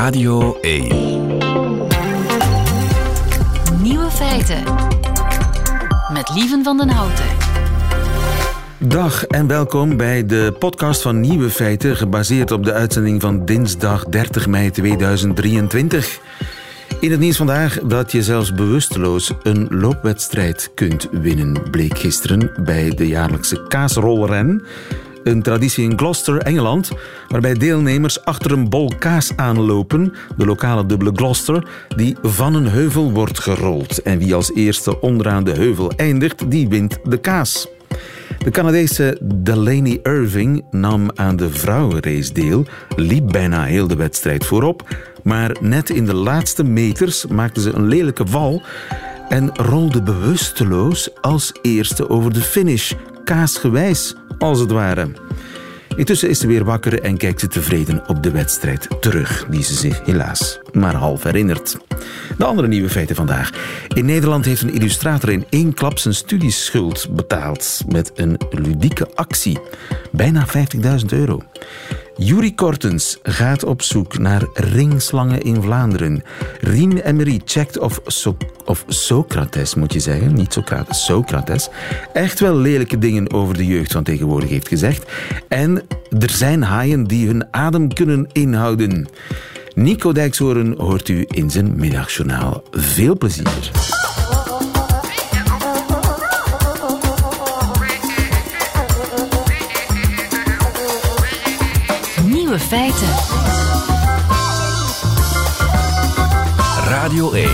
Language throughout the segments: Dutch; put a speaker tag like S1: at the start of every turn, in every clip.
S1: Radio 1.
S2: Nieuwe feiten. Met Lieven van den Houten.
S3: Dag en welkom bij de podcast van Nieuwe Feiten, gebaseerd op de uitzending van dinsdag 30 mei 2023. In het nieuws vandaag dat je zelfs bewusteloos een loopwedstrijd kunt winnen, bleek gisteren bij de jaarlijkse kaasrolren. Een traditie in Gloucester, Engeland, waarbij deelnemers achter een bol kaas aanlopen, de lokale dubbele Gloucester, die van een heuvel wordt gerold. En wie als eerste onderaan de heuvel eindigt, die wint de kaas. De Canadese Delaney Irving nam aan de vrouwenrace deel, liep bijna heel de wedstrijd voorop, maar net in de laatste meters maakte ze een lelijke val en rolde bewusteloos als eerste over de finish, kaasgewijs als het ware. Intussen is ze weer wakker en kijkt ze tevreden op de wedstrijd terug, die ze zich helaas maar half herinnert. De andere nieuwe feiten vandaag. In Nederland heeft een illustrator in één klap zijn studieschuld betaald met een ludieke actie. Bijna 50.000 euro. Yuri Kortens gaat op zoek naar ringslangen in Vlaanderen. Rien Emery checkt of, of Socrates, moet je zeggen, niet Socrates, Socrates, echt wel lelijke dingen over de jeugd van tegenwoordig heeft gezegd. En er zijn haaien die hun adem kunnen inhouden. Nico Dijkshoorn hoort u in zijn middagjournaal. Veel plezier.
S2: Nieuwe feiten.
S1: Radio 1.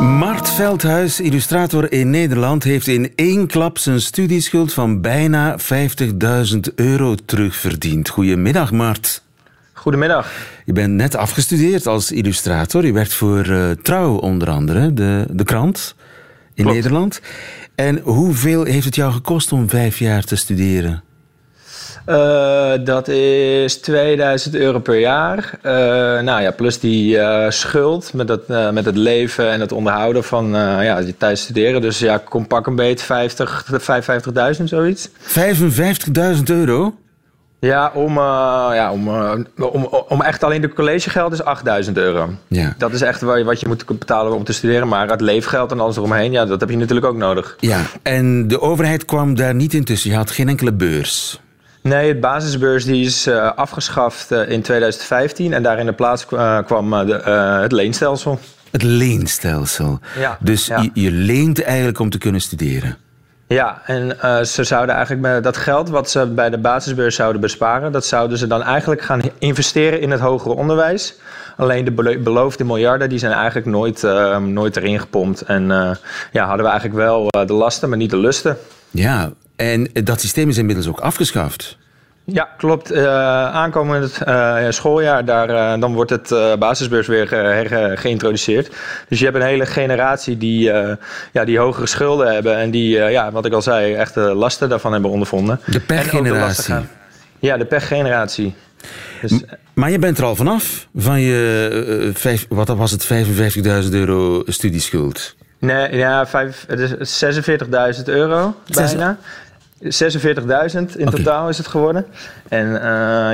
S3: Mart Veldhuis, illustrator in Nederland, heeft in één klap zijn studieschuld van bijna 50.000 euro terugverdiend. Goedemiddag, Mart.
S4: Goedemiddag.
S3: Je bent net afgestudeerd als illustrator. Je werkt voor uh, Trouw onder andere, de, de krant in
S4: Klopt.
S3: Nederland. En hoeveel heeft het jou gekost om vijf jaar te studeren?
S4: Uh, dat is 2000 euro per jaar. Uh, nou ja, plus die uh, schuld met het, met het leven en het onderhouden van ja, je tijdens studeren. Dus ja, kom pak een beetje 50, 55.000 zoiets.
S3: 55.000 euro?
S4: Ja, om, ja om, om, om echt alleen de collegegeld is 8000 euro.
S3: Ja.
S4: Dat is echt wat je moet betalen om te studeren. Maar het leefgeld en alles eromheen, ja, dat heb je natuurlijk ook nodig.
S3: Ja, en de overheid kwam daar niet in tussen. Je had geen enkele beurs.
S4: Nee, het basisbeurs die is uh, afgeschaft in 2015 en daar in de plaats kwam de, het leenstelsel.
S3: Het leenstelsel.
S4: Ja,
S3: dus
S4: ja.
S3: Je, je, leent eigenlijk om te kunnen studeren.
S4: Ja, en ze zouden eigenlijk met dat geld wat ze bij de basisbeurs zouden besparen, dat zouden ze dan eigenlijk gaan investeren in het hogere onderwijs. Alleen de beloofde miljarden die zijn eigenlijk nooit, nooit erin gepompt. En ja, hadden we eigenlijk wel de lasten, maar niet de lusten.
S3: Ja, en dat systeem is inmiddels ook afgeschaft.
S4: Ja, klopt. Uh, aankomend uh, schooljaar, daar, uh, dan wordt het basisbeurs weer ge geïntroduceerd. Dus je hebt een hele generatie die, ja, die hogere schulden hebben en die, ja, wat ik al zei, echt de lasten daarvan hebben ondervonden.
S3: De pechgeneratie.
S4: Ja, de pechgeneratie. Dus,
S3: maar je bent er al vanaf, van je, vijf, wat was het, 55.000 euro studieschuld?
S4: Nee, ja, vijf, het is 46.000 euro bijna. 46.000 in okay. totaal is het geworden. En uh,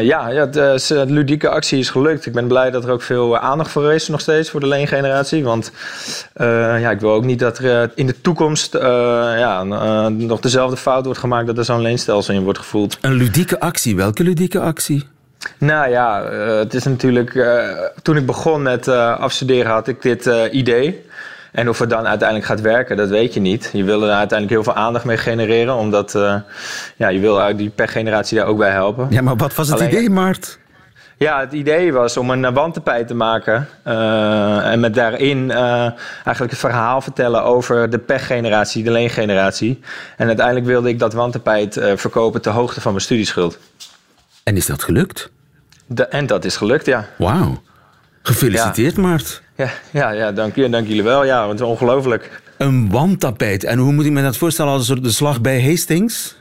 S4: ja, ja de, de, ludieke actie is gelukt. Ik ben blij dat er ook veel aandacht voor is nog steeds voor de leengeneratie. Want uh, ja, ik wil ook niet dat er in de toekomst uh, ja, nog dezelfde fout wordt gemaakt... dat er zo'n leenstelsel in wordt gevoeld.
S3: Een ludieke actie? Welke ludieke actie?
S4: Nou ja, het is natuurlijk... toen ik begon met afstuderen had ik dit idee... En of het dan uiteindelijk gaat werken, dat weet je niet. Je wil er uiteindelijk heel veel aandacht mee genereren, omdat uh, ja, je wil die pechgeneratie daar ook bij helpen.
S3: Ja, maar wat was het Alleen, idee, Mart?
S4: Ja, het idee was om een wandtapijt te maken uh, en met daarin uh, eigenlijk het verhaal vertellen over de pechgeneratie, de leengeneratie. En uiteindelijk wilde ik dat wandtapijt verkopen ter hoogte van mijn studieschuld.
S3: En is dat gelukt?
S4: De, en dat is gelukt, ja.
S3: Wauw. Gefeliciteerd, ja. Mart.
S4: Ja, ja, ja dank, je, dank jullie wel. Ja, het is ongelooflijk.
S3: Een wandtapijt. En hoe moet ik me dat voorstellen als een soort de slag bij Hastings?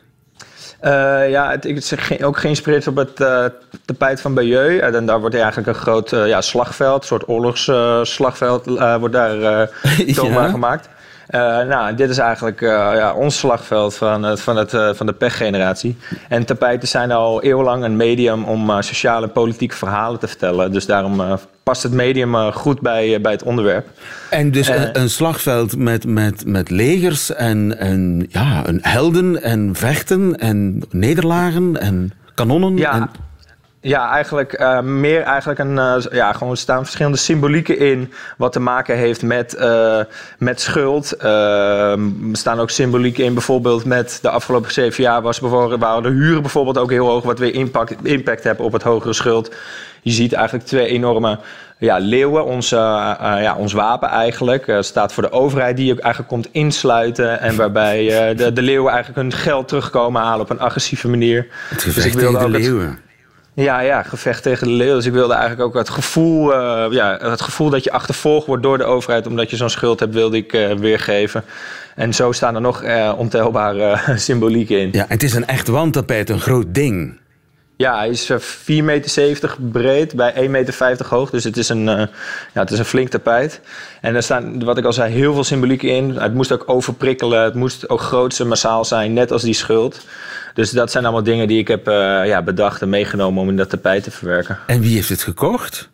S4: Uh, ja, het, het is geen, ook geïnspireerd op het uh, tapijt van Bayeux. En daar wordt eigenlijk een groot uh, ja, slagveld, een soort oorlogsslagveld, wordt daar toonbaar ja. gemaakt. nou, dit is eigenlijk ja, ons slagveld van, van, het, van de pechgeneratie. En tapijten zijn al eeuwenlang een medium om sociale en politieke verhalen te vertellen. Dus daarom past het medium goed bij, bij het onderwerp.
S3: En dus een, een, slagveld met, met, met legers en, en ja, een helden en vechten en nederlagen en kanonnen.
S4: Ja.
S3: En...
S4: Ja, eigenlijk uh, meer eigenlijk een. Uh, ja, gewoon er staan verschillende symbolieken in. Wat te maken heeft met, uh, met schuld. er staan ook symbolieken in, bijvoorbeeld met de afgelopen zeven jaar was bijvoorbeeld, waren de huren bijvoorbeeld ook heel hoog. Wat weer impact, impact hebben op het hogere schuld. Je ziet eigenlijk twee enorme ja, leeuwen, ons, ja, ons wapen eigenlijk. staat voor de overheid die ook eigenlijk komt insluiten. En waarbij de, de leeuwen eigenlijk hun geld terugkomen halen op een agressieve manier.
S3: Het dus ik wilde de leeuwen.
S4: Ja, ja, gevecht tegen de leeuw. Dus ik wilde eigenlijk ook het gevoel, uh, ja, het gevoel dat je achtervolgd wordt door de overheid omdat je zo'n schuld hebt, wilde ik uh, weergeven. En zo staan er nog uh, ontelbare symbolieken in.
S3: Ja, het is een echt wandtapijt, een groot ding.
S4: Ja, hij is 4,70 meter breed bij 1,50 meter hoog. Dus het is, een, ja, het is een flink tapijt. En er staan, wat ik al zei, heel veel symboliek in. Het moest ook overprikkelen. Het moest ook groots en massaal zijn, net als die schuld. Dus dat zijn allemaal dingen die ik heb uh, ja, bedacht en meegenomen om in dat tapijt te verwerken.
S3: En wie heeft het gekocht?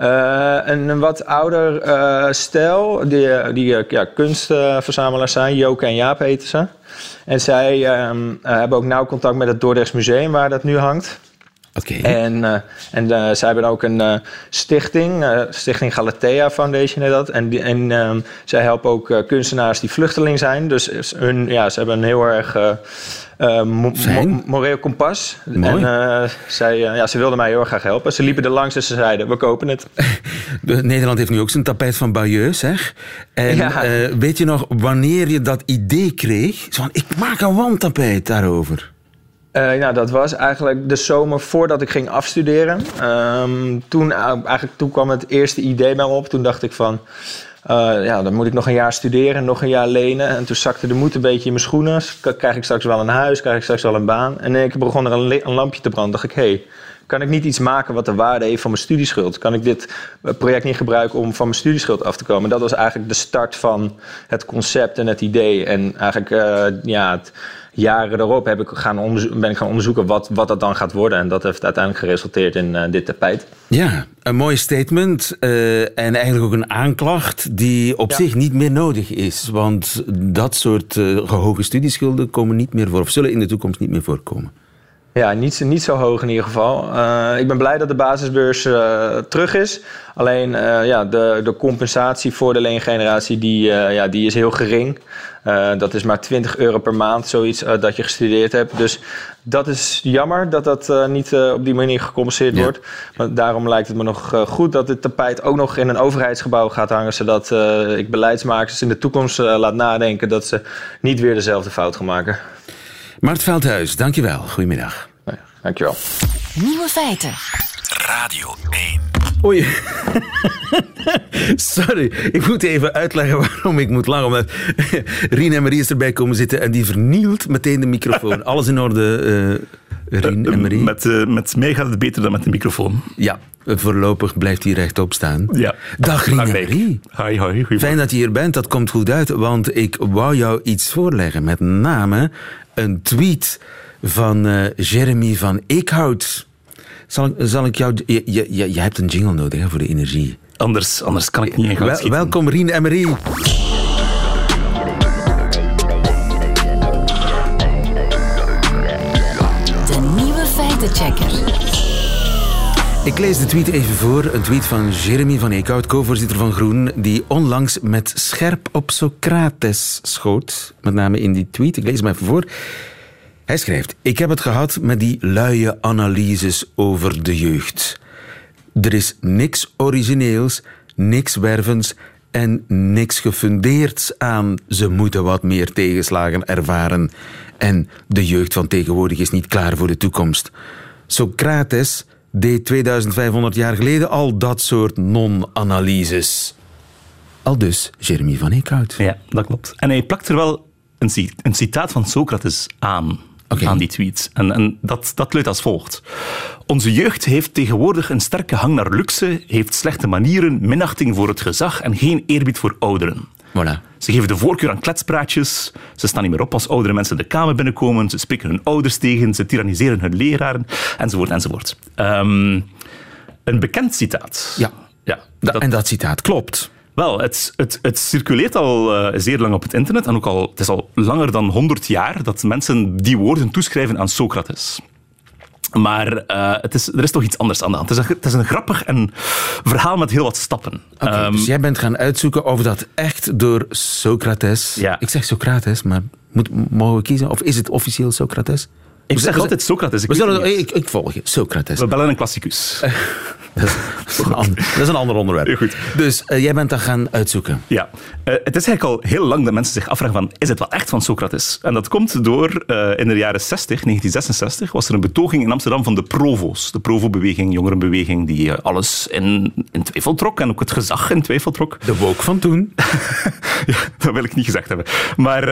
S4: Uh, een, wat ouder uh, stijl, die, die ja, kunstverzamelaars zijn, Joke en Jaap heten ze. En zij um, hebben ook nauw contact met het Dordrechts Museum waar dat nu hangt.
S3: Okay.
S4: En, uh, en uh, zij hebben ook een uh, stichting, Stichting Galatea Foundation heet dat. En, die, en um, zij helpen ook kunstenaars die vluchteling zijn. Dus hun, ja, ze hebben een heel erg mo mo moreel kompas.
S3: Mooi.
S4: En zij, ja, ze wilden mij heel erg graag helpen. Ze liepen er langs en ze zeiden, we kopen het.
S3: Nederland heeft nu ook zijn tapijt van Bayeux, zeg. En ja. weet je nog wanneer je dat idee kreeg? Zo van, ik maak een wandtapijt daarover.
S4: Uh, nou, dat was eigenlijk de zomer voordat ik ging afstuderen. Um, toen, eigenlijk, toen kwam het eerste idee bij me op. Toen dacht ik van, uh, ja, dan moet ik nog een jaar studeren, nog een jaar lenen. En toen zakte de moed een beetje in mijn schoenen. Krijg ik straks wel een huis, krijg ik straks wel een baan? En ik begon er een, een lampje te branden. dacht ik, hé, hey, kan ik niet iets maken wat de waarde heeft van mijn studieschuld? Kan ik dit project niet gebruiken om van mijn studieschuld af te komen? Dat was eigenlijk de start van het concept en het idee. En eigenlijk, uh, ja... Het, jaren erop heb ik gaan ben ik gaan onderzoeken wat, wat dat dan gaat worden. En dat heeft uiteindelijk geresulteerd in uh, dit tapijt.
S3: Ja, een mooi statement. Uh, en eigenlijk ook een aanklacht die op ja. zich niet meer nodig is. Want dat soort uh, hoge studieschulden komen niet meer voor, of zullen in de toekomst niet meer voorkomen.
S4: Ja, niet, niet zo hoog in ieder geval. Uh, ik ben blij dat de basisbeurs uh, terug is. Alleen uh, ja, de, de compensatie voor de leengeneratie die, ja, die is heel gering. dat is maar 20 euro per maand, zoiets dat je gestudeerd hebt. Dus dat is jammer dat dat niet op die manier gecompenseerd ja. wordt. Maar daarom lijkt het me nog goed dat het tapijt ook nog in een overheidsgebouw gaat hangen. Zodat ik beleidsmakers in de toekomst laat nadenken dat ze niet weer dezelfde fout gaan maken.
S3: Mart Veldhuis, dankjewel. Goedemiddag.
S4: Ja, dankjewel.
S2: Nieuwe feiten.
S1: Radio 1.
S3: Oei. Sorry, ik moet even uitleggen waarom ik moet lachen. Omdat Rien en Marie is erbij komen zitten en die vernielt meteen de microfoon. Alles in orde, uh, Rien en Marie?
S5: Met, uh, met mij gaat het beter dan met de microfoon.
S3: Ja, voorlopig blijft hij rechtop staan.
S5: Ja.
S3: Dag Rien en Marie.
S5: Hoi, hoi.
S3: Fijn dat je hier bent, dat komt goed uit. Want ik wou jou iets voorleggen. Met name een tweet van uh, Jeremy van Eekhout. Zal ik, zal ik jou... Je, je, je hebt een jingle nodig hè, voor de energie.
S5: Anders, anders kan ik niet in
S3: Wel, Welkom Rien en Marie.
S2: De nieuwe feitenchecker.
S3: Ik lees de tweet even voor. Een tweet van Jeremy van Eekhout, co-voorzitter van Groen, die onlangs met scherp op Socrates schoot. Met name in die tweet. Ik lees hem even voor. Hij schrijft: Ik heb het gehad met die luie analyses over de jeugd. Er is niks origineels, niks wervends en niks gefundeerds aan. Ze moeten wat meer tegenslagen ervaren. En de jeugd van tegenwoordig is niet klaar voor de toekomst. Socrates deed 2500 jaar geleden al dat soort non-analyses. Al dus Jeremy van Eekhout.
S5: Ja, dat klopt. En hij plakt er wel een, een citaat van Socrates aan. Okay. aan die tweet. En, en dat, dat luidt als volgt. Onze jeugd heeft tegenwoordig een sterke hang naar luxe, heeft slechte manieren, minachting voor het gezag en geen eerbied voor ouderen.
S3: Voilà.
S5: Ze geven de voorkeur aan kletspraatjes. Ze staan niet meer op als oudere mensen de kamer binnenkomen. Ze spreken hun ouders tegen. Ze tyranniseren hun leraren. Enzovoort, enzovoort. Um, een bekend citaat.
S3: Ja.
S5: ja
S3: dat, en dat citaat klopt.
S5: Wel, het, het, het circuleert al uh, zeer lang op het internet. En ook al, het is al langer dan 100 jaar dat mensen die woorden toeschrijven aan Socrates. Maar uh, het is, er is toch iets anders aan de hand. Het is een, het is een grappig en verhaal met heel wat stappen.
S3: Okay, um, dus jij bent gaan uitzoeken of dat echt door Socrates...
S5: Ja.
S3: Ik zeg Socrates, maar moet, mogen we kiezen? Of is het officieel Socrates?
S5: Ik zeg altijd Socrates. Ik,
S3: we zullen, ik, ik, volg je. Socrates.
S5: We bellen een klassicus.
S3: dat, is een ander, dat is een ander onderwerp.
S5: Goed.
S3: Dus uh, jij bent dat gaan uitzoeken.
S5: Ja. Uh, het is eigenlijk al heel lang dat mensen zich afvragen van, is het wel echt van Socrates? En dat komt door, uh, in de jaren 60, 1966, was er een betoging in Amsterdam van de Provo's. De Provo-beweging, jongerenbeweging, die alles in, in twijfel trok en ook het gezag in twijfel trok.
S3: De woke van toen.
S5: ja, dat wil ik niet gezegd hebben. Maar...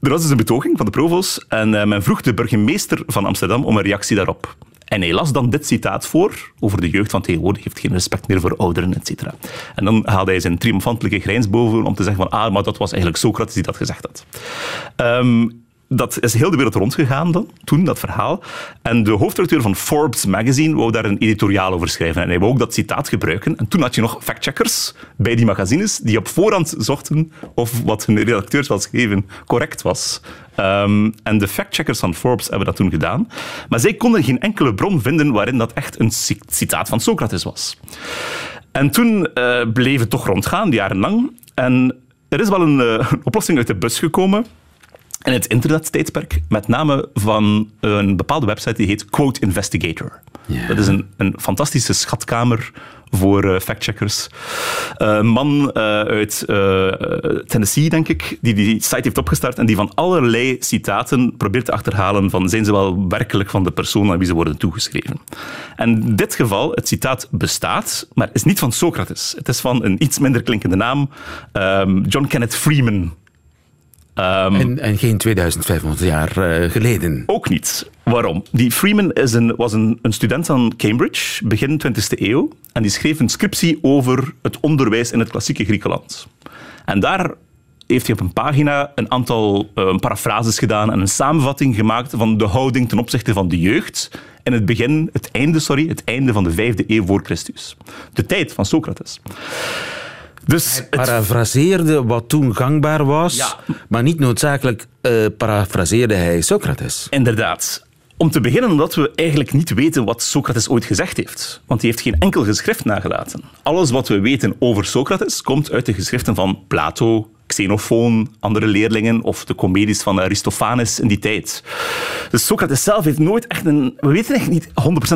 S5: Er was dus een betoging van de provo's en uh, men vroeg de burgemeester van Amsterdam om een reactie daarop. En hij las dan dit citaat voor over de jeugd van tegenwoordig, heeft geen respect meer voor ouderen, et cetera. En dan haalde hij zijn triomfantelijke grijns boven om te zeggen van ah, maar dat was eigenlijk Socrates die dat gezegd had. Um, dat is heel de wereld rondgegaan dan, toen, dat verhaal. En de hoofdredacteur van Forbes magazine wou daar een editoriaal over schrijven. En hij wou ook dat citaat gebruiken. En toen had je nog factcheckers bij die magazines die op voorhand zochten of wat hun redacteurs wel schreven correct was. Um, en de factcheckers van Forbes hebben dat toen gedaan. Maar zij konden geen enkele bron vinden waarin dat echt een citaat van Socrates was. En toen uh, bleef het toch rondgaan, jarenlang. En er is wel een uh, oplossing uit de bus gekomen in het internettijdperk, met name van een bepaalde website die heet Quote Investigator. Dat is een, een fantastische schatkamer voor uh, factcheckers. Uh, een man uh, uit Tennessee, denk ik, die die site heeft opgestart en die van allerlei citaten probeert te achterhalen van zijn ze wel werkelijk van de persoon aan wie ze worden toegeschreven. En in dit geval, het citaat bestaat, maar is niet van Socrates. Het is van een iets minder klinkende naam, um, John Kenneth Freeman.
S3: Um, en, en, geen 2500 jaar uh, geleden.
S5: Ook niet. Waarom? Die Freeman is een, was een, een, student aan Cambridge, begin 20e eeuw. En die schreef een scriptie over het onderwijs in het klassieke Griekenland. En daar heeft hij op een pagina een aantal uh, parafrases gedaan en een samenvatting gemaakt van de houding ten opzichte van de jeugd in het begin, het einde, sorry, het einde van de vijfde eeuw voor Christus. De tijd van Socrates.
S3: Dus hij parafraseerde wat toen gangbaar was,
S5: ja.
S3: maar niet noodzakelijk uh, parafraseerde hij Socrates.
S5: Inderdaad. Om te beginnen omdat we eigenlijk niet weten wat Socrates ooit gezegd heeft. Want hij heeft geen enkel geschrift nagelaten. Alles wat we weten over Socrates komt uit de geschriften van Plato, Xenofoon, andere leerlingen of de comedies van Aristophanes in die tijd. Dus Socrates zelf heeft nooit echt een... We weten echt niet 100%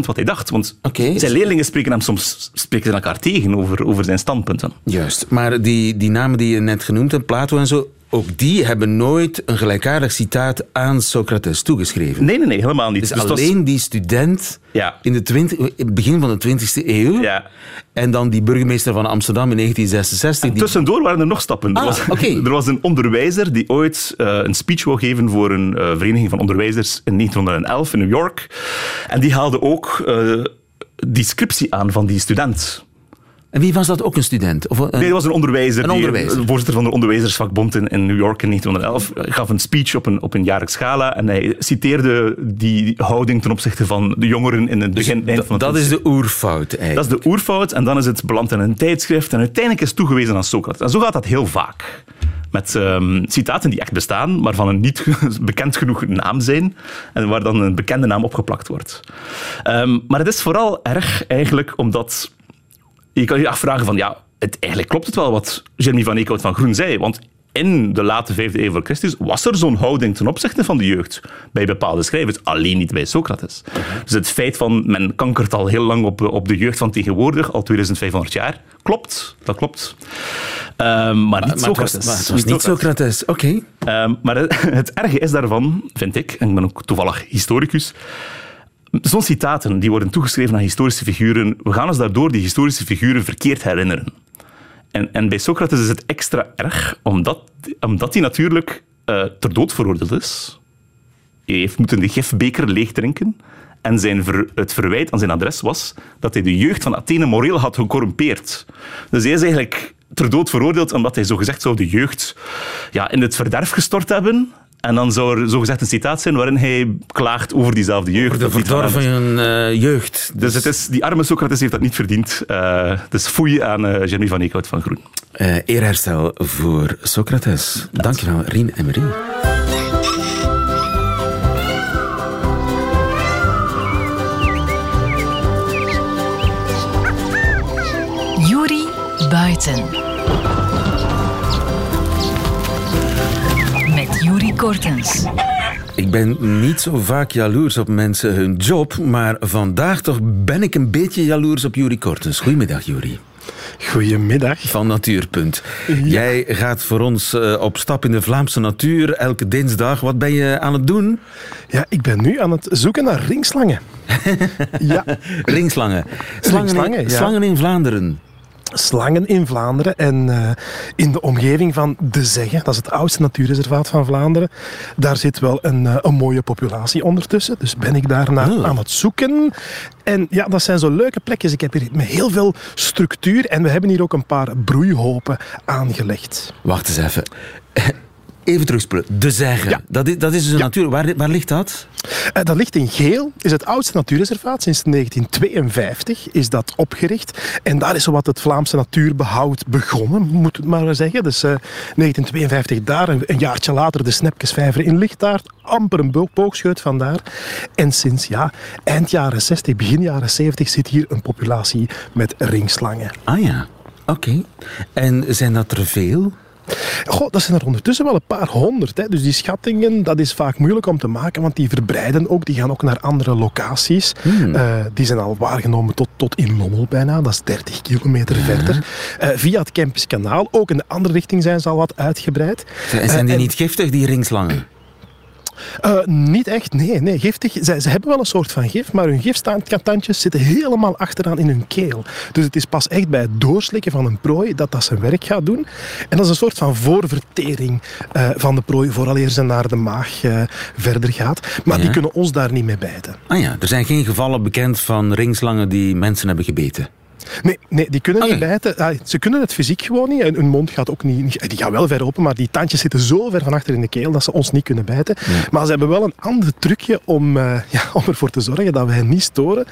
S5: wat hij dacht, want
S3: okay.
S5: zijn leerlingen spreken hem soms spreken ze elkaar tegen over, over zijn standpunten.
S3: Juist, maar die, die namen die je net genoemd hebt, Plato en zo, ook die hebben nooit een gelijkaardig citaat aan Socrates toegeschreven.
S5: Nee, nee, nee, helemaal niet.
S3: Dus, dus alleen was... die student
S5: ja.
S3: in, de 20, in het begin van de 20e eeuw
S5: ja.
S3: en dan die burgemeester van Amsterdam in 1966.
S5: Die... Tussendoor waren er nog stappen.
S3: Ah,
S5: er, was,
S3: okay.
S5: er was een onderwijzer die ooit uh, een speech wou geven voor een uh, vereniging van onderwijzers in 1911 in New York. En die haalde ook uh, die scriptie aan van die student.
S3: En wie was dat? Ook een student? Of een,
S5: nee, dat was een onderwijzer.
S3: Een onderwijzer.
S5: Die, voorzitter van de onderwijzersvakbond in, in New York in 1911. gaf een speech op een, op een jaarlijks gala en hij citeerde die houding ten opzichte van de jongeren in het begin.
S3: Dus
S5: van
S3: dat is de oerfout eigenlijk.
S5: Dat is de oerfout en dan is het beland in een tijdschrift en uiteindelijk is het toegewezen aan Socrates. En zo gaat dat heel vaak. Met um, citaten die echt bestaan, maar van een niet bekend genoeg naam zijn en waar dan een bekende naam opgeplakt wordt. Um, maar het is vooral erg eigenlijk omdat je kan je afvragen van, ja, het, eigenlijk klopt het wel wat Jeremy van Eekhout van Groen zei. Want in de late vijfde eeuw voor Christus was er zo'n houding ten opzichte van de jeugd bij bepaalde schrijvers, alleen niet bij Socrates. Dus het feit van men kankert al heel lang op, op de jeugd van tegenwoordig, al 2500 jaar, klopt, dat klopt. Um, maar niet Socrates.
S3: Het was, maar het was niet Socrates, oké.
S5: Okay. Um, maar het, het erge is daarvan, vind ik, en ik ben ook toevallig historicus, Zo'n citaten die worden toegeschreven aan historische figuren, we gaan ons daardoor die historische figuren verkeerd herinneren. En, en bij Socrates is het extra erg, omdat, omdat hij natuurlijk uh, ter dood veroordeeld is. Hij heeft moeten de gifbeker leeg drinken. En zijn het verwijt aan zijn adres was dat hij de jeugd van Athene moreel had gecorrumpeerd. Dus hij is eigenlijk ter dood veroordeeld omdat hij zogezegd zou de jeugd ja, in het verderf gestort hebben. En dan zou er zogezegd een citaat zijn waarin hij klaagt over diezelfde jeugd.
S3: Over de verdorven
S5: is.
S3: eh, jeugd.
S5: Dus het is, die arme Socrates heeft dat niet verdiend. Eh, dus foei aan eh Jeremy van Eekhout van Groen.
S3: Eh, eerherstel voor Socrates. Dankjewel, Rien en Marie.
S2: Juri Buiten. Juri Kortens.
S3: Ik ben niet zo vaak jaloers op mensen hun job, maar vandaag toch ben ik een beetje jaloers op Juri Kortens. Goedemiddag, Juri.
S6: Goedemiddag.
S3: Van Natuurpunt. Jij gaat voor ons eh, op stap in de Vlaamse natuur elke dinsdag. Wat ben je aan het doen?
S6: Ja, ik ben nu aan het zoeken naar ringslangen. ja,
S3: Ringslangen. Slangen,
S6: Ringslangen,
S3: in,
S6: ja.
S3: slangen in Vlaanderen.
S6: Slangen in Vlaanderen en eh, in de omgeving van De Zegge, dat is het oudste natuurreservaat van Vlaanderen. Daar zit wel een, eh, een mooie populatie ondertussen, dus ben ik daarna
S3: Oh.
S6: aan het zoeken. En ja, dat zijn zo leuke plekjes. Ik heb hier met heel veel structuur en we hebben hier ook een paar broeihopen aangelegd.
S3: Wacht eens even. Even terugspoelen. De Zegge.
S6: Ja.
S3: Dat, is, dat is dus een
S6: Ja.
S3: natuur. Waar, waar ligt dat?
S6: Eh, dat ligt in Geel, is het oudste natuurreservaat. Sinds 1952 is dat opgericht. En daar is zowat het Vlaamse natuurbehoud begonnen, moet het maar zeggen. Dus eh, 1952 daar, een, een jaartje later de Snepkesvijver in Lichtaard. Amper een bo- boogscheut vandaar. En sinds ja, eind jaren 60, begin jaren 70 zit hier een populatie met ringslangen.
S3: Ah ja. Oké. En zijn dat er veel?
S6: Goh, dat zijn er ondertussen wel een paar honderd. Hè. Dus die schattingen, dat is vaak moeilijk om te maken, want die verbreiden ook. Die gaan ook naar andere locaties. Eh, die zijn al waargenomen tot, tot in Lommel bijna. Dat is 30 kilometer verder. Eh, via het Kempiskanaal. Ook in de andere richting zijn ze al wat uitgebreid.
S3: En zijn die
S6: Eh, en-
S3: niet giftig, die ringslangen?
S6: Eh, niet echt, nee. nee giftig. Ze, ze hebben wel een soort van gif, maar hun gifstandjes zitten helemaal achteraan in hun keel. Dus het is pas echt bij het doorslikken van een prooi dat dat zijn werk gaat doen. En dat is een soort van voorvertering eh, van de prooi vooraleer ze naar de maag eh, verder gaat. Maar
S3: Ja.
S6: die kunnen ons daar niet mee bijten.
S3: Ah ja, er zijn geen gevallen bekend van ringslangen die mensen hebben gebeten.
S6: Nee, nee die kunnen niet bijten. Ah, ze kunnen het fysiek gewoon niet. En hun mond gaat ook niet, niet- Die gaat wel ver open, maar die tandjes zitten zo ver van achter in de keel dat ze ons niet kunnen bijten. Maar ze hebben wel een ander trucje om, eh, ja, om ervoor te zorgen dat we hen niet storen.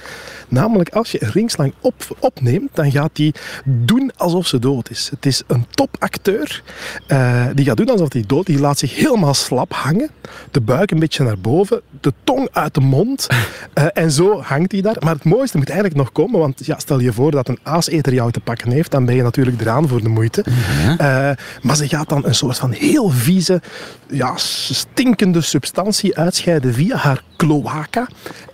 S6: Namelijk, als je een ringslang op, opneemt, dan gaat die doen alsof ze dood is. Het is een topacteur. eh, die gaat doen alsof hij dood is. Die laat zich helemaal slap hangen. De buik een beetje naar boven. De tong uit de mond. eh, en zo hangt hij daar. Maar het mooiste moet eigenlijk nog komen. Want ja, stel je voor dat een aaseter jou te pakken heeft. Dan ben je natuurlijk eraan voor de moeite. Eh, maar ze gaat dan een soort van heel vieze, ja, stinkende substantie uitscheiden via haar cloaca.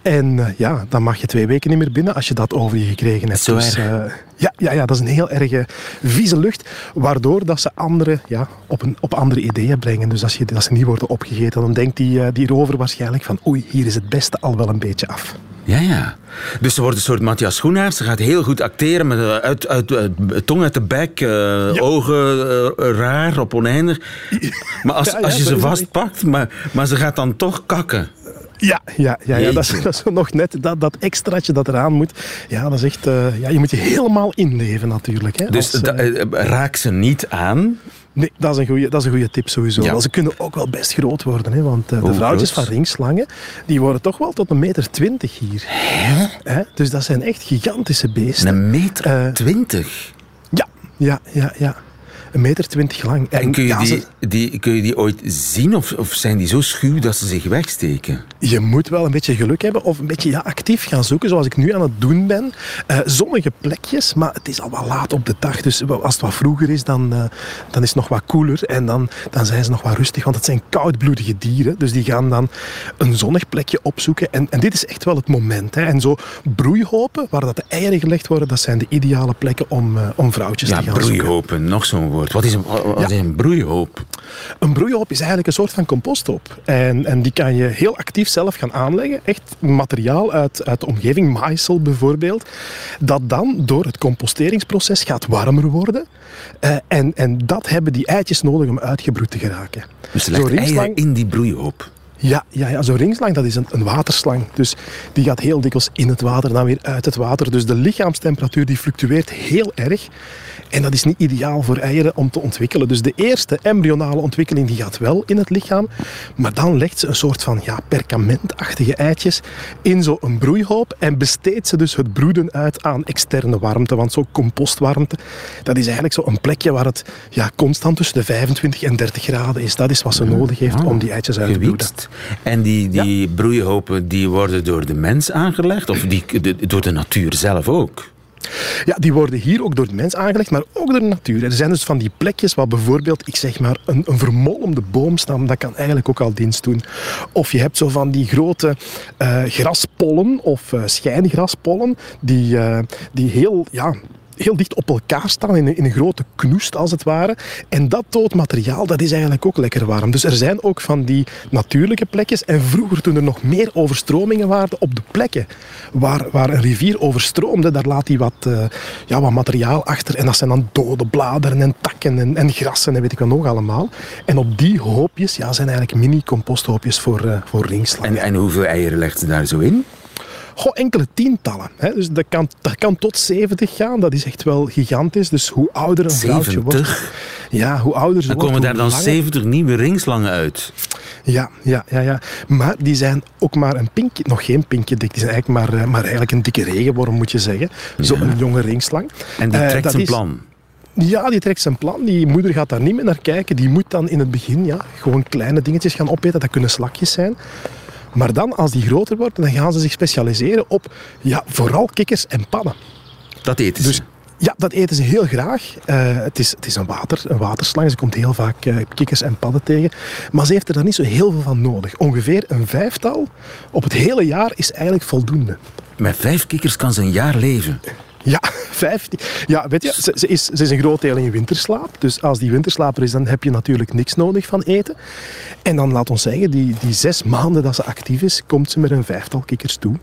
S6: En eh, ja, dan mag je twee weken niet meer binnen als je dat over je gekregen hebt.
S3: Zo
S6: Dus,
S3: erg.
S6: eh, ja, ja, ja, dat is een heel erg vieze lucht, waardoor dat ze anderen ja, op, een, op andere ideeën brengen. Dus als, je, als ze niet worden opgegeten, dan denkt die, die rover waarschijnlijk van oei, hier is het beste al wel een beetje af.
S3: Ja, ja. Dus ze wordt een soort Matthias Schoenaerts. Ze gaat heel goed acteren met eh, uit, uit, uit- tong uit de bek, eh, ogen eh, raar, op oneindig. Maar als,
S6: Ja, ja,
S3: als je ze vastpakt, maar, maar ze gaat dan toch kakken.
S6: Ja, ja, ja, ja dat, is, dat is nog net dat, dat extraatje dat eraan moet. Ja, dat is echt, eh, ja, je moet je helemaal inleven natuurlijk. Hè,
S3: Dus
S6: als, eh,
S3: eh, raak ze niet aan.
S6: Nee, dat is een goede, dat is een goede tip sowieso.
S3: Ja.
S6: Ze kunnen ook wel best groot worden. Hè, want eh, de
S3: Hoe
S6: vrouwtjes
S3: groot?
S6: van ringslangen, die worden toch wel tot een meter twintig hier. Hè? Dus dat zijn echt gigantische beesten.
S3: Een meter
S6: Eh,
S3: twintig.
S6: Ja, ja, ja, ja. Een meter twintig lang.
S3: En kun je,
S6: ja,
S3: die,
S6: ze-
S3: die, kun je die ooit zien of, of zijn die zo schuw dat ze zich wegsteken?
S6: je moet wel een beetje geluk hebben of een beetje ja, actief gaan zoeken, zoals ik nu aan het doen ben. Eh, zonnige plekjes, maar het is al wat laat op de dag. Dus als het wat vroeger is, dan, eh, dan is het nog wat koeler. En dan, dan zijn ze nog wat rustig, want het zijn koudbloedige dieren. Dus die gaan dan een zonnig plekje opzoeken. En, en dit is echt wel het moment. Hè. En zo broeihopen, waar dat de eieren gelegd worden, dat zijn de ideale plekken om, eh, om vrouwtjes
S3: Ja,
S6: te gaan zoeken.
S3: broeihopen, nog zo'n woord. Wat is een, wat is een broeihoop?
S6: Een broeihoop is eigenlijk een soort van composthoop. En, en die kan je heel actief zelf gaan aanleggen. Echt materiaal uit, uit de omgeving, maaisel bijvoorbeeld. Dat dan door het composteringsproces gaat warmer worden. Eh, en, en dat hebben die eitjes nodig om uitgebroed te geraken.
S3: Dus legt eieren in die broeihoop.
S6: Ja, ja, ja zo'n ringslang dat is een, een, waterslang. Dus die gaat heel dikwijls in het water, dan weer uit het water. Dus de lichaamstemperatuur die fluctueert heel erg. En dat is niet ideaal voor eieren om te ontwikkelen. Dus de eerste embryonale ontwikkeling die gaat wel in het lichaam. Maar dan legt ze een soort van ja, perkamentachtige eitjes in zo'n broeihoop. En besteedt ze dus het broeden uit aan externe warmte. Want zo'n compostwarmte, dat is eigenlijk zo'n plekje waar het ja, constant tussen de 25 en 30 graden is. Dat is wat ze nodig heeft om die eitjes uit te broeden.
S3: En die, die broeihopen die worden door de mens aangelegd? Of die, door de natuur zelf ook?
S6: Ja, die worden hier ook door de mens aangelegd, maar ook door de natuur. Er zijn dus van die plekjes waar bijvoorbeeld, ik zeg maar, een, een vermolmde boomstam, dat kan eigenlijk ook al dienst doen. Of je hebt zo van die grote uh, graspollen of uh, schijngraspollen, die, uh, die heel, ja, heel dicht op elkaar staan in een, in een grote knoest als het ware. En dat doodmateriaal dat is eigenlijk ook lekker warm. Dus er zijn ook van die natuurlijke plekjes. En vroeger toen er nog meer overstromingen waren op de plekken waar, waar een rivier overstroomde, daar laat hij wat, uh, ja, wat materiaal achter. En dat zijn dan dode bladeren en takken en, en grassen en weet ik wat nog allemaal. En op die hoopjes ja, zijn eigenlijk mini-composthoopjes voor, uh, voor ringslangen.
S3: En, en hoeveel eieren legt ze daar zo in?
S6: Goh, enkele tientallen. Hè. Dus dat kan, dat kan tot 70 gaan. Dat is echt wel gigantisch. Dus hoe ouder een 70? vrouwtje wordt... Ja, hoe ouder ze
S3: dan
S6: wordt,
S3: komen daar dan 70 nieuwe ringslangen uit.
S6: Ja, ja, ja, ja. Maar die zijn ook maar een pinkje, nog geen pinkje dik. Die zijn eigenlijk maar, maar eigenlijk een dikke regenworm, moet je zeggen. Zo'n jonge ringslang.
S3: En die trekt uh, zijn plan.
S6: Ja, die trekt zijn plan. Die moeder gaat daar niet meer naar kijken. Die moet dan in het begin ja, gewoon kleine dingetjes gaan opeten. Dat kunnen slakjes zijn. Maar dan, als die groter worden, dan gaan ze zich specialiseren op ja, vooral kikkers en pannen.
S3: Dat eten ze?
S6: Dus, ja, dat eten ze heel graag. Uh, het, is, het is een, water, een waterslang. Ze komt heel vaak uh, kikkers en padden tegen. Maar ze heeft er dan niet zo heel veel van nodig. Ongeveer een vijftal op het hele jaar is eigenlijk voldoende.
S3: Met vijf kikkers kan ze een jaar leven?
S6: Ja, 15. Ja, weet je, ze, ze, is, ze is een groot deel in winterslaap. Dus als die winterslaper is, dan heb je natuurlijk niks nodig van eten. En dan, laat ons zeggen, die, die zes maanden dat ze actief is, komt ze met een vijftal kikkers toe.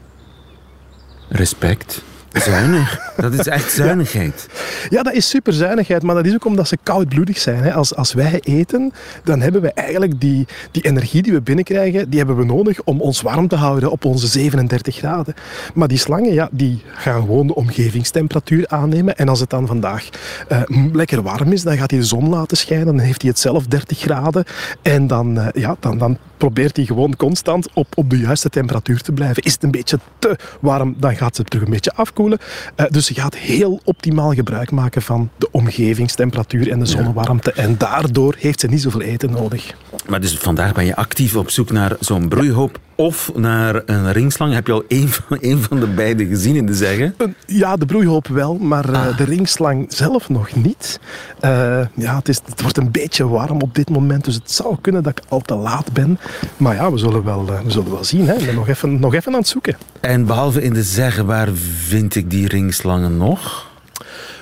S3: Respect. Zuinig. Dat is echt zuinigheid.
S6: Ja, dat is super zuinigheid, maar dat is ook omdat ze koudbloedig zijn. Als, als wij eten, dan hebben we eigenlijk die, die energie die we binnenkrijgen, die hebben we nodig om ons warm te houden op onze 37 graden. Maar die slangen, ja, die gaan gewoon de omgevingstemperatuur aannemen. En als het dan vandaag uh, lekker warm is, dan gaat hij de zon laten schijnen, dan heeft hij het zelf 30 graden. En dan, uh, ja, dan, dan probeert hij gewoon constant op, op de juiste temperatuur te blijven. Is het een beetje te warm, dan gaat ze terug een beetje afkoelen. Uh, dus ze gaat heel optimaal gebruik maken van de omgevingstemperatuur en de zonnewarmte. Ja. En daardoor heeft ze niet zoveel eten nodig.
S3: Maar dus vandaag ben je actief op zoek naar zo'n broeihoop of naar een ringslang. Heb je al één van, één van de beide gezien in de zeggen?
S6: Ja, de broeihoop wel, maar uh, ah. de ringslang zelf nog niet. Uh, ja, het, is, het wordt een beetje warm op dit moment, dus het zou kunnen dat ik al te laat ben. Maar ja, we zullen wel, we zullen wel zien. Hè. Ik ben nog even, nog even aan het zoeken.
S3: En behalve in de zeggen, waar vind ik die ringslangen nog?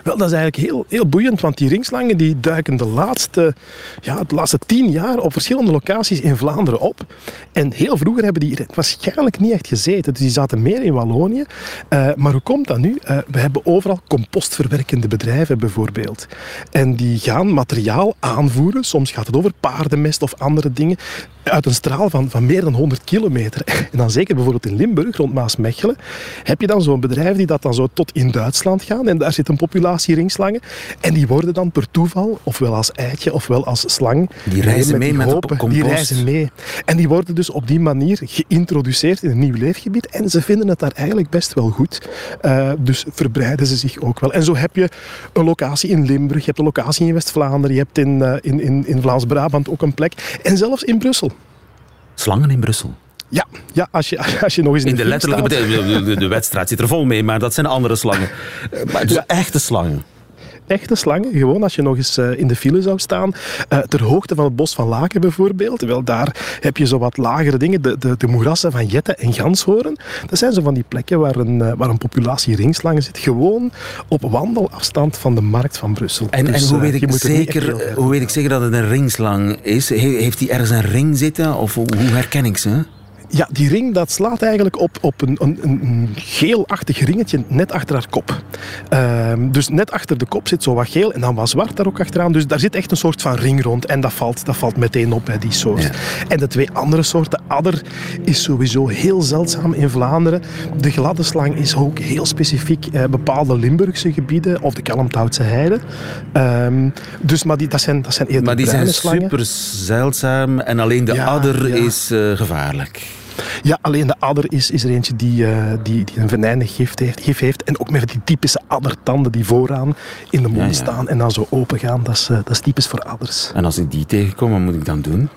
S6: Wel, dat is eigenlijk heel, heel boeiend, want die ringslangen die duiken de laatste, ja, de laatste tien jaar op verschillende locaties in Vlaanderen op. En heel vroeger hebben die waarschijnlijk niet echt gezeten, dus die zaten meer in Wallonië. Uh, maar hoe komt dat nu? Uh, we hebben overal compostverwerkende bedrijven bijvoorbeeld. En die gaan materiaal aanvoeren, soms gaat het over paardenmest of andere dingen, uit een straal van, van meer dan 100 kilometer. En dan zeker bijvoorbeeld in Limburg, rond Maasmechelen, heb je dan zo'n bedrijf die dat dan zo tot in Duitsland gaan. En daar zit een populatie ringslangen. En die worden dan per toeval, ofwel als eitje, ofwel als slang.
S3: Die reizen mee met hopen, compost.
S6: Die reizen mee. En die worden dus op die manier geïntroduceerd in een nieuw leefgebied. En ze vinden het daar eigenlijk best wel goed. Uh, dus verbreiden ze zich ook wel. En zo heb je een locatie in Limburg, je hebt een locatie in West-Vlaanderen, je hebt in, uh, in, in, in Vlaams-Brabant ook een plek. En zelfs in Brussel.
S3: Slangen in Brussel?
S6: Ja, ja als, je, als je nog eens in,
S3: in de, letterlijke betekenis. De, de, wedstrijd zit er vol mee, maar dat zijn andere slangen. Maar dus echte slangen
S6: echte slangen. Gewoon als je nog eens uh, in de file zou staan. Uh, ter hoogte van het bos van Laken bijvoorbeeld. Wel, daar heb je zo wat lagere dingen. De, de, de moerassen van Jetten en Ganshoorn. Dat zijn zo van die plekken waar een, waar een populatie ringslangen zit. Gewoon op wandelafstand van de markt van Brussel.
S3: En, dus, en hoe, weet ik zeker, hoe weet ik zeker dat het een ringslang is? Heeft hij ergens een ring zitten? Of hoe herken ik ze?
S6: Ja, die ring dat slaat eigenlijk op, op een, een, een geelachtig ringetje net achter haar kop. Ehm, dus net achter de kop zit zo wat geel en dan wat zwart daar ook achteraan. Dus daar zit echt een soort van ring rond en dat valt, dat valt meteen op bij die soort. En de twee andere soorten, adder is sowieso heel zeldzaam in Vlaanderen. De gladde slang is ook heel specifiek eh, bepaalde Limburgse gebieden of de Kalmthoutse heide. Ehm, dus, maar die, dat zijn, dat zijn eerder
S3: Maar die zijn
S6: slangen.
S3: super zeldzaam en alleen de
S6: Ja,
S3: adder
S6: ja.
S3: is eh, gevaarlijk.
S6: Ja, alleen de adder is, is er eentje die, eh, die, die een venijnig gif heeft, gif heeft. En ook met die typische addertanden die vooraan in de mond
S3: Ja, ja.
S6: staan en dan zo open gaan. Dat is, eh, dat is typisch voor adders.
S3: En als ik die tegenkom, wat moet ik dan doen?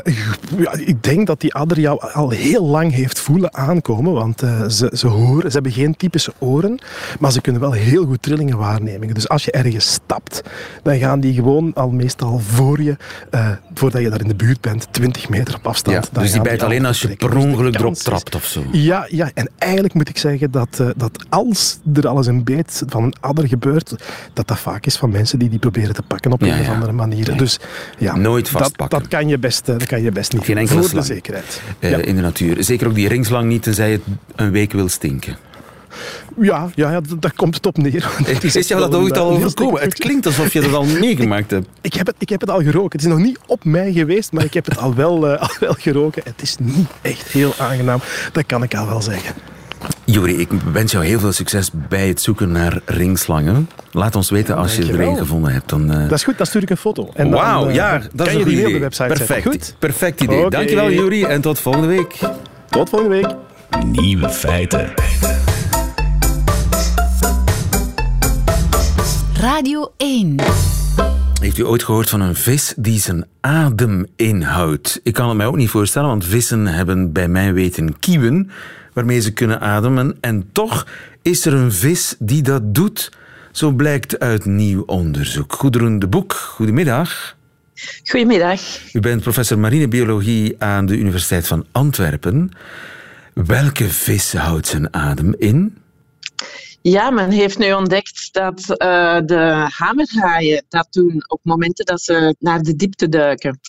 S6: Eh, ja, ik denk dat die adder jou al heel lang heeft voelen aankomen, want eh, ze, ze, horen, ze hebben geen typische oren, maar ze kunnen wel heel goed trillingen waarnemen. Dus als je ergens stapt, dan gaan die gewoon al meestal voor je, eh, voordat je daar in de buurt bent, 20 meter op afstand.
S3: Ja, dus die bijt
S6: al
S3: alleen als je per
S6: Dus de
S3: ongeluk erop trapt of zo.
S6: Ja, ja, en eigenlijk moet ik zeggen dat, dat als er al eens een beet van een adder gebeurt, dat dat vaak is van mensen die die proberen te pakken op
S3: Ja,
S6: een of andere manier. Dus ja,
S3: Nooit
S6: dat,
S3: vastpakken.
S6: dat, kan je best, eh, dat kan je best niet
S3: Geen enkele
S6: voor
S3: slang.
S6: de zekerheid.
S3: eh,
S6: ja.
S3: in de natuur. Zeker ook die ringslang niet, tenzij het een week wil stinken.
S6: Ja, ja, ja, daar komt het op neer. Het
S3: Is, jou dat ooit
S6: eh,
S3: al overkomen? Het klinkt alsof je dat al meegemaakt hebt.
S6: Ik heb, het, ik heb het al geroken. Het is nog niet op mij geweest, maar ik heb het al wel, eh, al wel geroken. Het is niet echt heel aangenaam. Dat kan ik al wel zeggen.
S3: Juri, ik wens jou heel veel succes bij het zoeken naar ringslangen. Laat ons weten als je er
S6: Dankjewel.
S3: een gevonden hebt. Dan, eh,
S6: Dat is goed, dan stuur ik een foto. En dan,
S3: Wauw,
S6: eh,
S3: ja,
S6: kan
S3: dat is
S6: je
S3: een goed idee. Perfect,
S6: Goed?
S3: perfect idee. Dankjewel, Juri, en tot volgende week.
S6: Tot volgende week.
S1: Nieuwe feiten.
S2: Radio 1.
S3: Heeft u ooit gehoord van een vis die zijn adem inhoudt? Ik kan het mij ook niet voorstellen, want vissen hebben bij mijn weten kieuwen waarmee ze kunnen ademen. En toch is er een vis die dat doet. Zo blijkt uit nieuw onderzoek. Goedroen de Boek, goedemiddag.
S7: Goedemiddag.
S3: U bent professor marinebiologie aan de Universiteit van Antwerpen. Welke vis houdt zijn adem in?
S7: Ja, men heeft nu ontdekt dat eh, de hamerhaaien dat doen op momenten dat ze naar de diepte duiken.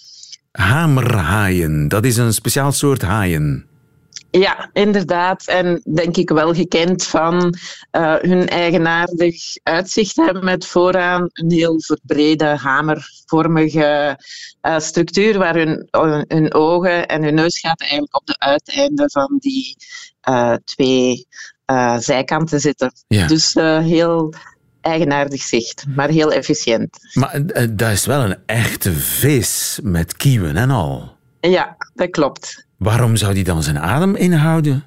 S3: Hamerhaaien, dat is een speciaal soort haaien.
S7: Ja, inderdaad. En denk ik wel gekend van eh, hun eigenaardig uitzicht hebben met vooraan een heel verbrede hamervormige eh, structuur waar hun, hun ogen en hun neusgaten eigenlijk op de uiteinden van die twee eh, zijkanten zitten.
S3: Ja.
S7: Dus eh, heel eigenaardig zicht, maar heel efficiënt.
S3: Maar eh, dat is wel een echte vis met kieuwen en al.
S7: Ja, dat klopt.
S3: Waarom zou die dan zijn adem inhouden?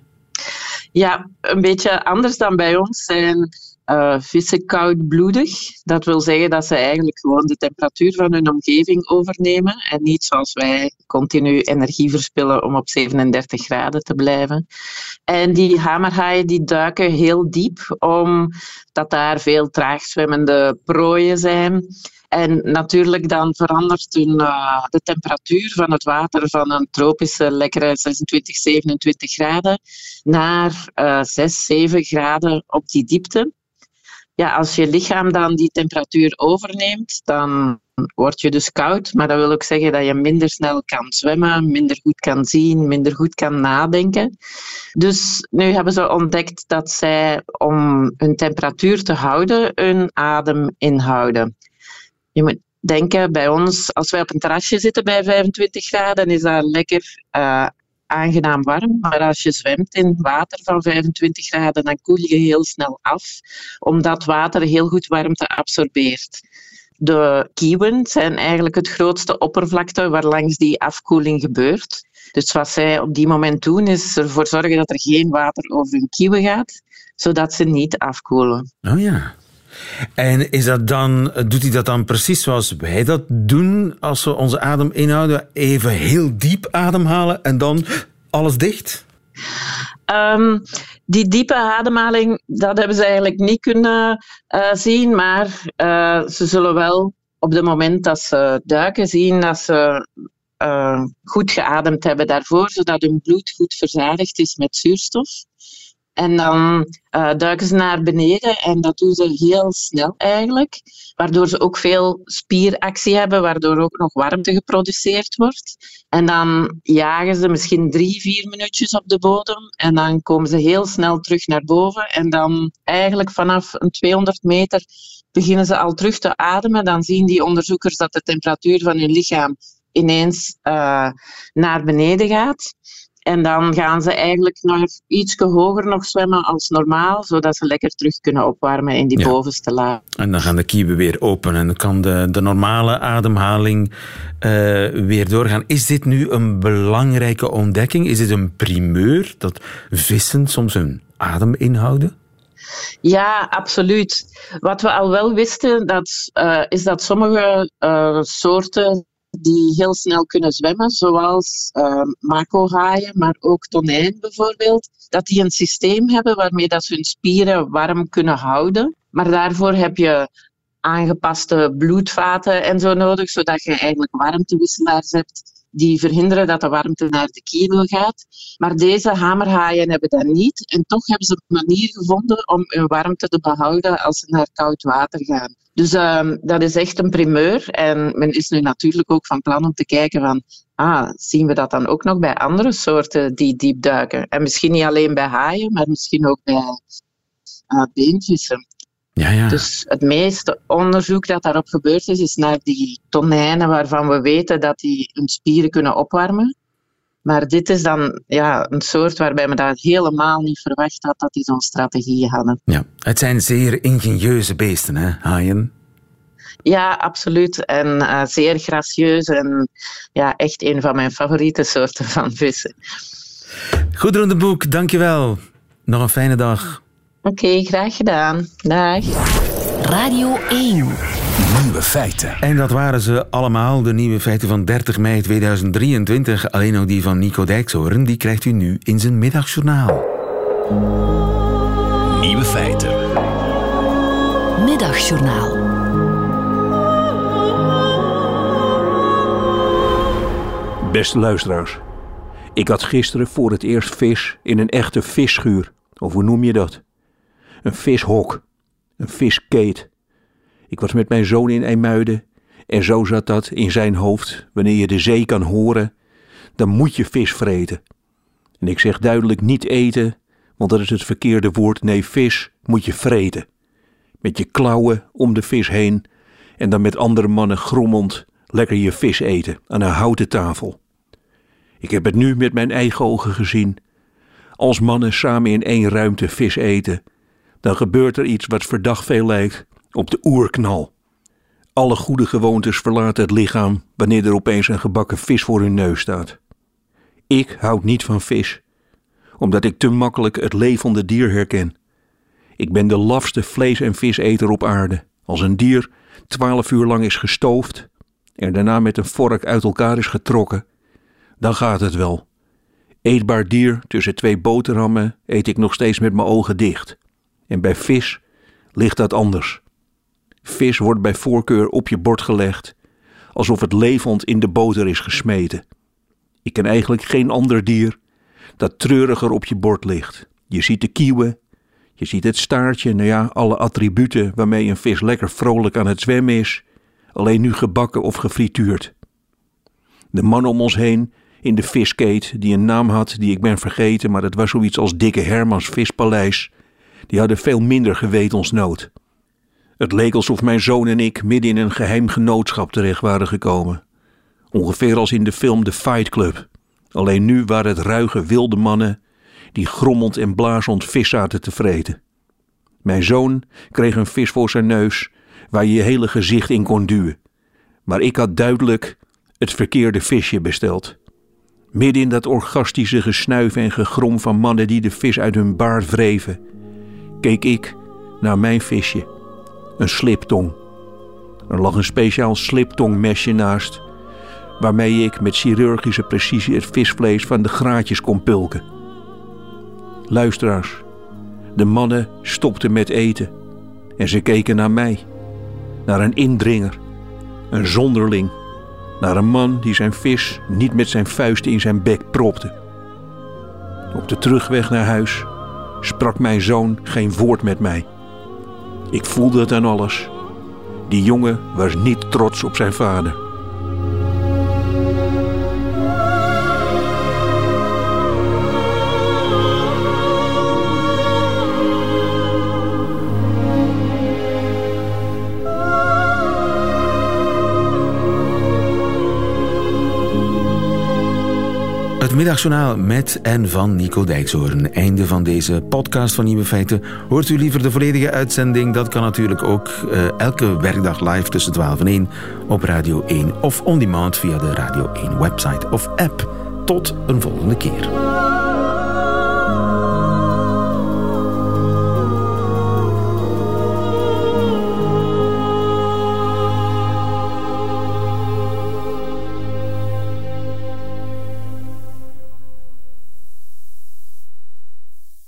S7: Ja, een beetje anders dan bij ons zijn eh, vissen koudbloedig. Dat wil zeggen dat ze eigenlijk gewoon de temperatuur van hun omgeving overnemen en niet zoals wij continu energie verspillen om op 37 graden te blijven. En die hamerhaaien die duiken heel diep omdat daar veel traag zwemmende prooien zijn. En natuurlijk dan verandert hun, eh, de temperatuur van het water van een tropische lekkere 26, 27 graden naar eh 6, 7 graden op die diepte. Ja, als je lichaam dan die temperatuur overneemt, dan word je dus koud. Maar dat wil ook zeggen dat je minder snel kan zwemmen, minder goed kan zien, minder goed kan nadenken. Dus nu hebben ze ontdekt dat zij, om hun temperatuur te houden, hun adem inhouden. Je moet denken, bij ons, als wij op een terrasje zitten bij 25 graden, is dat lekker eh, aangenaam warm. Maar als je zwemt in water van 25 graden, dan koel je heel snel af, omdat water heel goed warmte absorbeert. De kieuwen zijn eigenlijk het grootste oppervlakte waarlangs die afkoeling gebeurt. Dus wat zij op die moment doen, is ervoor zorgen dat er geen water over hun kieuwen gaat, zodat ze niet afkoelen.
S3: Oh ja. En is dat dan, doet hij dat dan precies zoals wij dat doen als we onze adem inhouden? Even heel diep ademhalen en dan alles dicht?
S7: Um, die diepe ademhaling, dat hebben ze eigenlijk niet kunnen uh, zien, maar uh, ze zullen wel op het moment dat ze duiken zien dat ze uh, goed geademd hebben daarvoor, zodat hun bloed goed verzadigd is met zuurstof. En dan uh, duiken ze naar beneden en dat doen ze heel snel eigenlijk. Waardoor ze ook veel spieractie hebben, waardoor ook nog warmte geproduceerd wordt. En dan jagen ze misschien drie, vier minuutjes op de bodem en dan komen ze heel snel terug naar boven. En dan eigenlijk vanaf een 200 meter beginnen ze al terug te ademen. Dan zien die onderzoekers dat de temperatuur van hun lichaam ineens uh, naar beneden gaat. En dan gaan ze eigenlijk nog iets hoger nog zwemmen als normaal, zodat ze lekker terug kunnen opwarmen in die bovenste laag.
S3: En dan gaan de kieven weer open en dan kan de, de normale ademhaling uh, weer doorgaan. Is dit nu een belangrijke ontdekking? Is dit een primeur dat vissen soms hun adem inhouden?
S7: Ja, absoluut. Wat we al wel wisten, dat, uh, is dat sommige uh, soorten die heel snel kunnen zwemmen, zoals uh, makohaaien, maar ook tonijn bijvoorbeeld, dat die een systeem hebben waarmee dat ze hun spieren warm kunnen houden. Maar daarvoor heb je aangepaste bloedvaten en zo nodig, zodat je eigenlijk warmtewisselaars hebt die verhinderen dat de warmte naar de kievel gaat. Maar deze hamerhaaien hebben dat niet. En toch hebben ze een manier gevonden om hun warmte te behouden als ze naar koud water gaan. Dus uh, dat is echt een primeur. En men is nu natuurlijk ook van plan om te kijken van, ah, zien we dat dan ook nog bij andere soorten die diep duiken? En misschien niet alleen bij haaien, maar misschien ook bij uh, beenvissen.
S3: Ja, ja.
S7: Dus het meeste onderzoek dat daarop gebeurd is, is naar die tonijnen waarvan we weten dat die hun spieren kunnen opwarmen. Maar dit is dan ja, een soort waarbij men dat helemaal niet verwacht had dat die zo'n strategie hadden.
S3: Ja, het zijn zeer ingenieuze beesten, hè, haaien?
S7: Ja, absoluut. En uh, zeer gracieus en ja, echt een van mijn favoriete soorten van vissen.
S3: Goed, de Boek, dankjewel. Nog een fijne dag.
S7: Oké, okay, graag gedaan. Dag.
S2: Radio 1.
S1: Nieuwe feiten.
S3: En dat waren ze allemaal, de nieuwe feiten van 30 mei 2023. Alleen ook die van Nico Dijkshoorn, die krijgt u nu in zijn middagjournaal.
S1: Nieuwe feiten.
S2: Middagjournaal.
S8: Beste luisteraars. Ik had gisteren voor het eerst vis in een echte visschuur. Of hoe noem je dat? Een vishok. Een viskeet. Ik was met mijn zoon in IJmuiden en zo zat dat in zijn hoofd. Wanneer je de zee kan horen, dan moet je vis vreten. En ik zeg duidelijk niet eten, want dat is het verkeerde woord. Nee, vis moet je vreten. Met je klauwen om de vis heen en dan met andere mannen grommend lekker je vis eten aan een houten tafel. Ik heb het nu met mijn eigen ogen gezien. Als mannen samen in één ruimte vis eten, dan gebeurt er iets wat verdacht veel lijkt op de oerknal. Alle goede gewoontes verlaten het lichaam wanneer er opeens een gebakken vis voor hun neus staat. Ik houd niet van vis, omdat ik te makkelijk het levende dier herken. Ik ben de lafste vlees- en viseter op aarde. Als een dier twaalf uur lang is gestoofd en daarna met een vork uit elkaar is getrokken, dan gaat het wel. Eetbaar dier tussen twee boterhammen eet ik nog steeds met mijn ogen dicht. En bij vis ligt dat anders. Vis wordt bij voorkeur op je bord gelegd, alsof het levend in de boter is gesmeten. Ik ken eigenlijk geen ander dier dat treuriger op je bord ligt. Je ziet de kieuwen, je ziet het staartje, nou ja, alle attributen waarmee een vis lekker vrolijk aan het zwemmen is, alleen nu gebakken of gefrituurd. De man om ons heen in de viskeet, die een naam had die ik ben vergeten, maar het was zoiets als Dikke Hermans Vispaleis, die hadden veel minder gewetensnood. Het leek alsof mijn zoon en ik midden in een geheim genootschap terecht waren gekomen. Ongeveer als in de film The Fight Club. Alleen nu waren het ruige wilde mannen die grommend en blazend vis zaten te vreten. Mijn zoon kreeg een vis voor zijn neus waar je je hele gezicht in kon duwen. Maar ik had duidelijk het verkeerde visje besteld. Midden in dat orgastische gesnuif en gegrom van mannen die de vis uit hun baard wreven, keek ik naar mijn visje een sliptong. Er lag een speciaal sliptongmesje naast, waarmee ik met chirurgische precisie het visvlees van de graatjes kon pulken. Luisteraars, de mannen stopten met eten en ze keken naar mij, naar een indringer, een zonderling, naar een man die zijn vis niet met zijn vuisten in zijn bek propte. Op de terugweg naar huis sprak mijn zoon geen woord met mij. Ik voelde het aan alles. Die jongen was niet trots op zijn vader.
S3: Middagjournaal met en van Nico Dijkshoorn. Einde van deze podcast van Nieuwe Feiten. Hoort u liever de volledige uitzending? Dat kan natuurlijk ook uh, elke werkdag live tussen 12 en 1 op Radio 1 of on demand via de Radio 1 website of app. Tot een volgende keer.